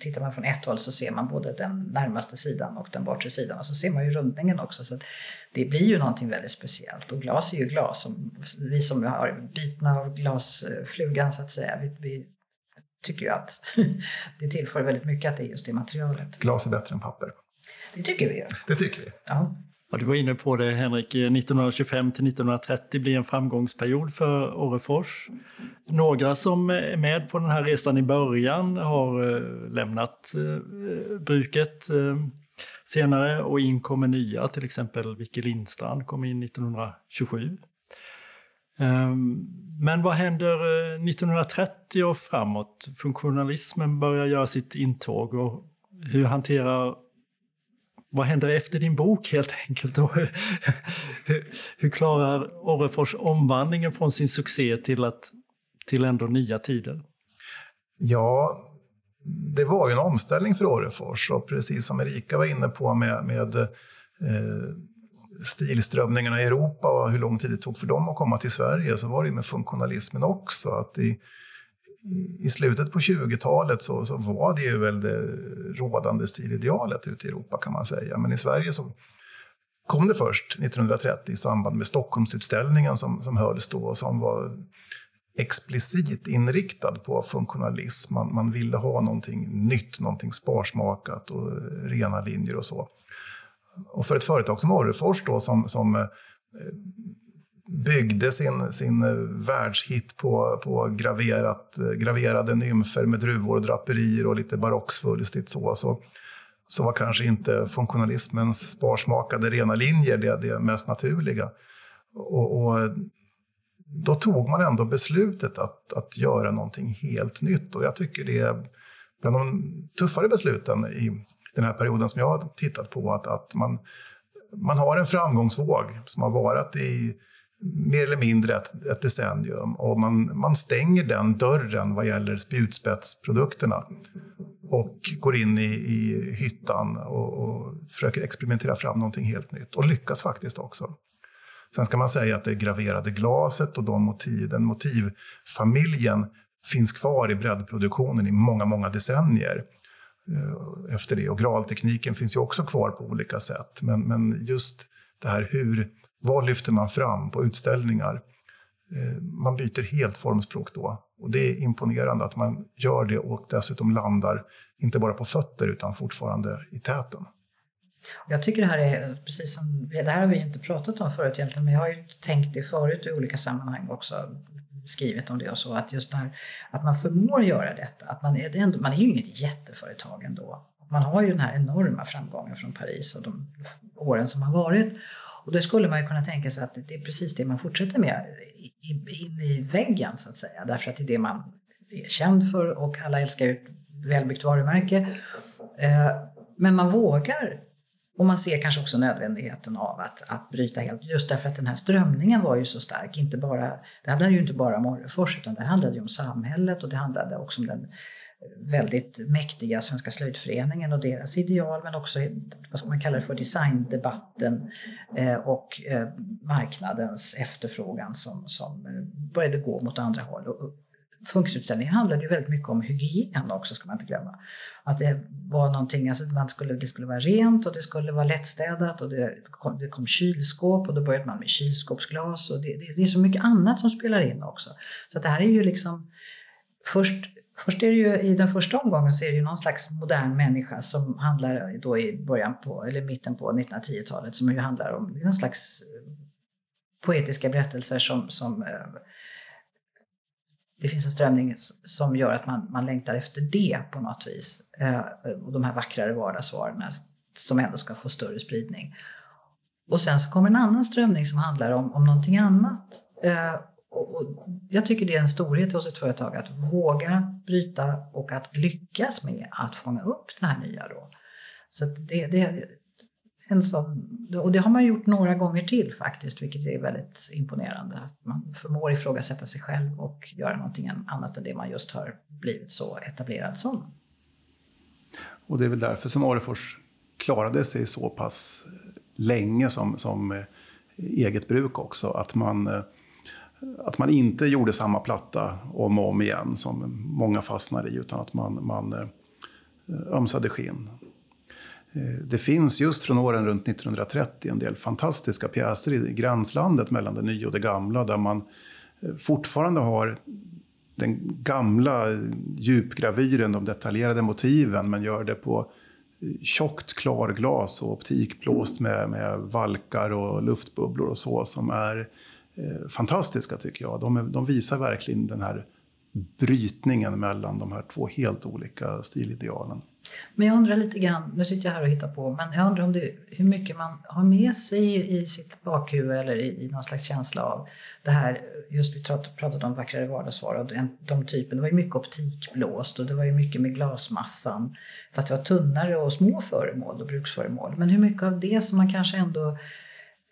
S4: tittar man från ett håll så ser man både den närmaste sidan och den bortre sidan och så ser man ju rundningen också. Så det blir ju någonting väldigt speciellt och glas är ju glas. Vi som har bitna av glasflugan så att säga, vi, vi tycker ju att det tillför väldigt mycket att det är just det materialet.
S3: Glas är bättre än papper.
S4: Det tycker vi ju.
S3: Det tycker vi.
S4: Ja.
S2: Ja, du var inne på det Henrik, eh, 1925 till 1930 blir en framgångsperiod för Orrefors. Några som är med på den här resan i början har eh, lämnat eh, bruket senare och in kommer nya, till exempel Vicky Lindstrand kom in 1927. Ehm, men vad händer 1930 och framåt? Funktionalismen börjar göra sitt intåg och hur hanterar vad händer efter din bok helt enkelt? Och hur, hur, klarar Orrefors omvandlingen från sin succé till, att, till ändå nya tider?
S3: Ja, det var ju en omställning för Orrefors och precis som Erika var inne på med, med eh, stilströmningarna i Europa och hur lång tid det tog för dem att komma till Sverige så var det med funktionalismen också. Att i, i slutet på 20-talet så, så, var det ju väl det rådande stilidealet ute i Europa kan man säga. Men i Sverige så kom det först 1930 i samband med Stockholmsutställningen som, som hölls då och som var explicit inriktad på funktionalism. Man, man ville ha någonting nytt, någonting sparsmakat och rena linjer och så. Och för ett företag som Orrefors då som, som eh, byggde sin, sin eh, världshit på, på graverat, eh, graverade nymfer med druvor och draperier och lite barocksvulstigt så, så, så var kanske inte funktionalismens sparsmakade rena linjer det, det mest naturliga. Och, och, eh, då tog man ändå beslutet att, att göra någonting helt nytt och jag tycker det är bland de tuffare besluten i den här perioden som jag har tittat på, att, att man, man har en framgångsvåg som har varit i mer eller mindre ett, ett decennium och man, man stänger den dörren vad gäller spjutspetsprodukterna och går in i, i hyttan och, och försöker experimentera fram någonting helt nytt och lyckas faktiskt också. Sen ska man säga att det graverade glaset och de motiv, den motivfamiljen finns kvar i breddproduktionen i många, många decennier eh, efter det. Och graltekniken finns ju också kvar på olika sätt. Men, men just det här hur vad lyfter man fram på utställningar? Eh, man byter helt formspråk då. Och det är imponerande att man gör det och dessutom landar, inte bara på fötter, utan fortfarande i täten.
S4: Jag tycker det här är, precis som, det här har vi inte pratat om förut egentligen, men jag har ju tänkt det förut i olika sammanhang också, skrivit om det och så, att just när, att man förmår göra detta, att man är, ändå, man är ju inget jätteföretag ändå. Man har ju den här enorma framgången från Paris och de åren som har varit. Och då skulle man ju kunna tänka sig att det är precis det man fortsätter med in i väggen så att säga. Därför att det är det man är känd för och alla älskar ju ett välbyggt varumärke. Eh, men man vågar och man ser kanske också nödvändigheten av att, att bryta helt, just därför att den här strömningen var ju så stark. Inte bara, det handlade ju inte bara om Orrefors utan det handlade ju om samhället och det handlade också om den väldigt mäktiga Svenska slöjdföreningen och deras ideal men också vad ska man kalla det för designdebatten eh, och eh, marknadens efterfrågan som, som eh, började gå mot andra håll. Och Funkisutställningen handlade ju väldigt mycket om hygien också ska man inte glömma. Att det var någonting, alltså man skulle, det skulle vara rent och det skulle vara lättstädat och det kom, det kom kylskåp och då började man med kylskåpsglas och det, det, det är så mycket annat som spelar in också. Så det här är ju liksom först Först är det ju, i den första omgången så är det ju någon slags modern människa som handlar då i början på, eller mitten på 1910-talet som ju handlar om någon slags eh, poetiska berättelser som, som eh, det finns en strömning som gör att man, man längtar efter det på något vis. Eh, och de här vackrare vardagsvarorna som ändå ska få större spridning. Och sen så kommer en annan strömning som handlar om, om någonting annat. Och, och jag tycker det är en storhet hos ett företag att våga bryta och att lyckas med att fånga upp det här nya. Då. Så det, det, en sån, och det har man gjort några gånger till faktiskt, vilket är väldigt imponerande. Att man förmår ifrågasätta sig själv och göra någonting annat än det man just har blivit så etablerad som.
S3: Och det är väl därför som Orrefors klarade sig så pass länge som, som eh, eget bruk också. Att man, eh, att man inte gjorde samma platta om och om igen som många fastnar i, utan att man, man eh, ömsade skinn. Eh, det finns just från åren runt 1930 en del fantastiska pjäser i gränslandet mellan det nya och det gamla där man eh, fortfarande har den gamla djupgravyren, de detaljerade motiven, men gör det på tjockt klarglas och optikplåst med, med valkar och luftbubblor och så som är eh, Eh, fantastiska tycker jag. De, är, de, visar verkligen den här brytningen mellan de här två helt olika stilidealen.
S4: Men jag undrar lite grann, nu sitter jag här och hittar på, men jag undrar om det, hur mycket man har med sig i sitt bakhuvud eller i, i någon slags känsla av det här, just vi pratade om vackrare vardagsvaror, den, de typen, det var ju mycket optikblåst och det var ju mycket med glasmassan, fast det var tunnare och små föremål och bruksföremål. Men hur mycket av det som man kanske ändå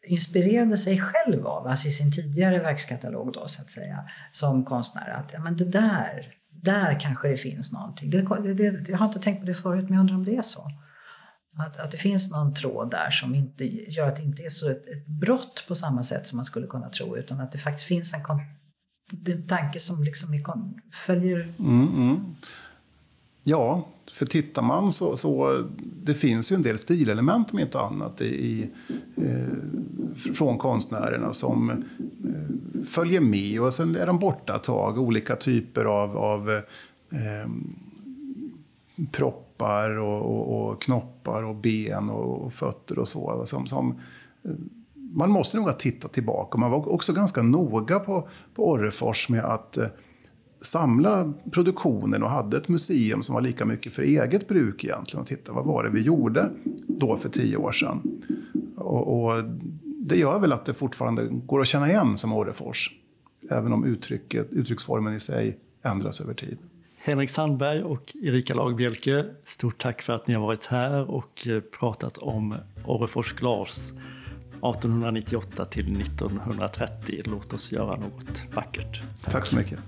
S4: inspirerade sig själv av, alltså i sin tidigare verkskatalog då så att säga, som konstnär, att ja, men det där där kanske det finns någonting. Det, det, jag har inte tänkt på det förut, men jag undrar om det är så. Att, att det finns någon tråd där som inte gör att det inte är så ett, ett brott på samma sätt som man skulle kunna tro, utan att det faktiskt finns en, en tanke som liksom är, följer...
S3: Mm, mm. Ja, för tittar man så, så det finns ju en del stilelement om inte annat i, eh, från konstnärerna som eh, följer med och sen är de borta ett tag. Olika typer av, av eh, proppar och, och, och, knoppar och ben och, och fötter och så. Som, som, eh, man måste nog ha tittat tillbaka. Man var också ganska noga på, på Orrefors med att eh, samla produktionen och hade ett museum som var lika mycket för eget bruk egentligen. Och titta, vad var det vi gjorde då för tio år sedan? Och, och det gör väl att det fortfarande går att känna igen som Orrefors. Även om uttrycket, uttrycksformen i sig ändras över tid.
S2: Henrik Sandberg och Erika Lagbjelke, stort tack för att ni har varit här och eh, pratat om Orrefors glas 1898 till 1930. Låt oss göra något vackert.
S3: Tack, tack så mycket.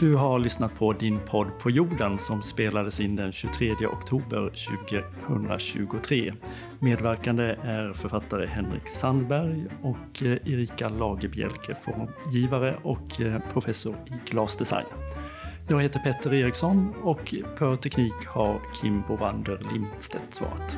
S2: Du har lyssnat på din podd På jorden som spelades in den 23 oktober 2023. Medverkande är författare Henrik Sandberg och eh, Erika Lagerbjälke, formgivare och eh, professor i glasdesign. Jag heter Petter Eriksson och för teknik har Kim Bovander Lindstedt svarat.